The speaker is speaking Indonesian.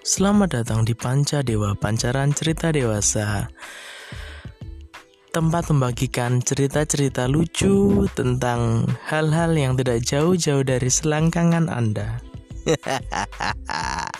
Selamat datang di Panca Dewa Pancaran Cerita Dewasa Tempat membagikan cerita-cerita lucu tentang hal-hal yang tidak jauh-jauh dari selangkangan Anda. Hahaha.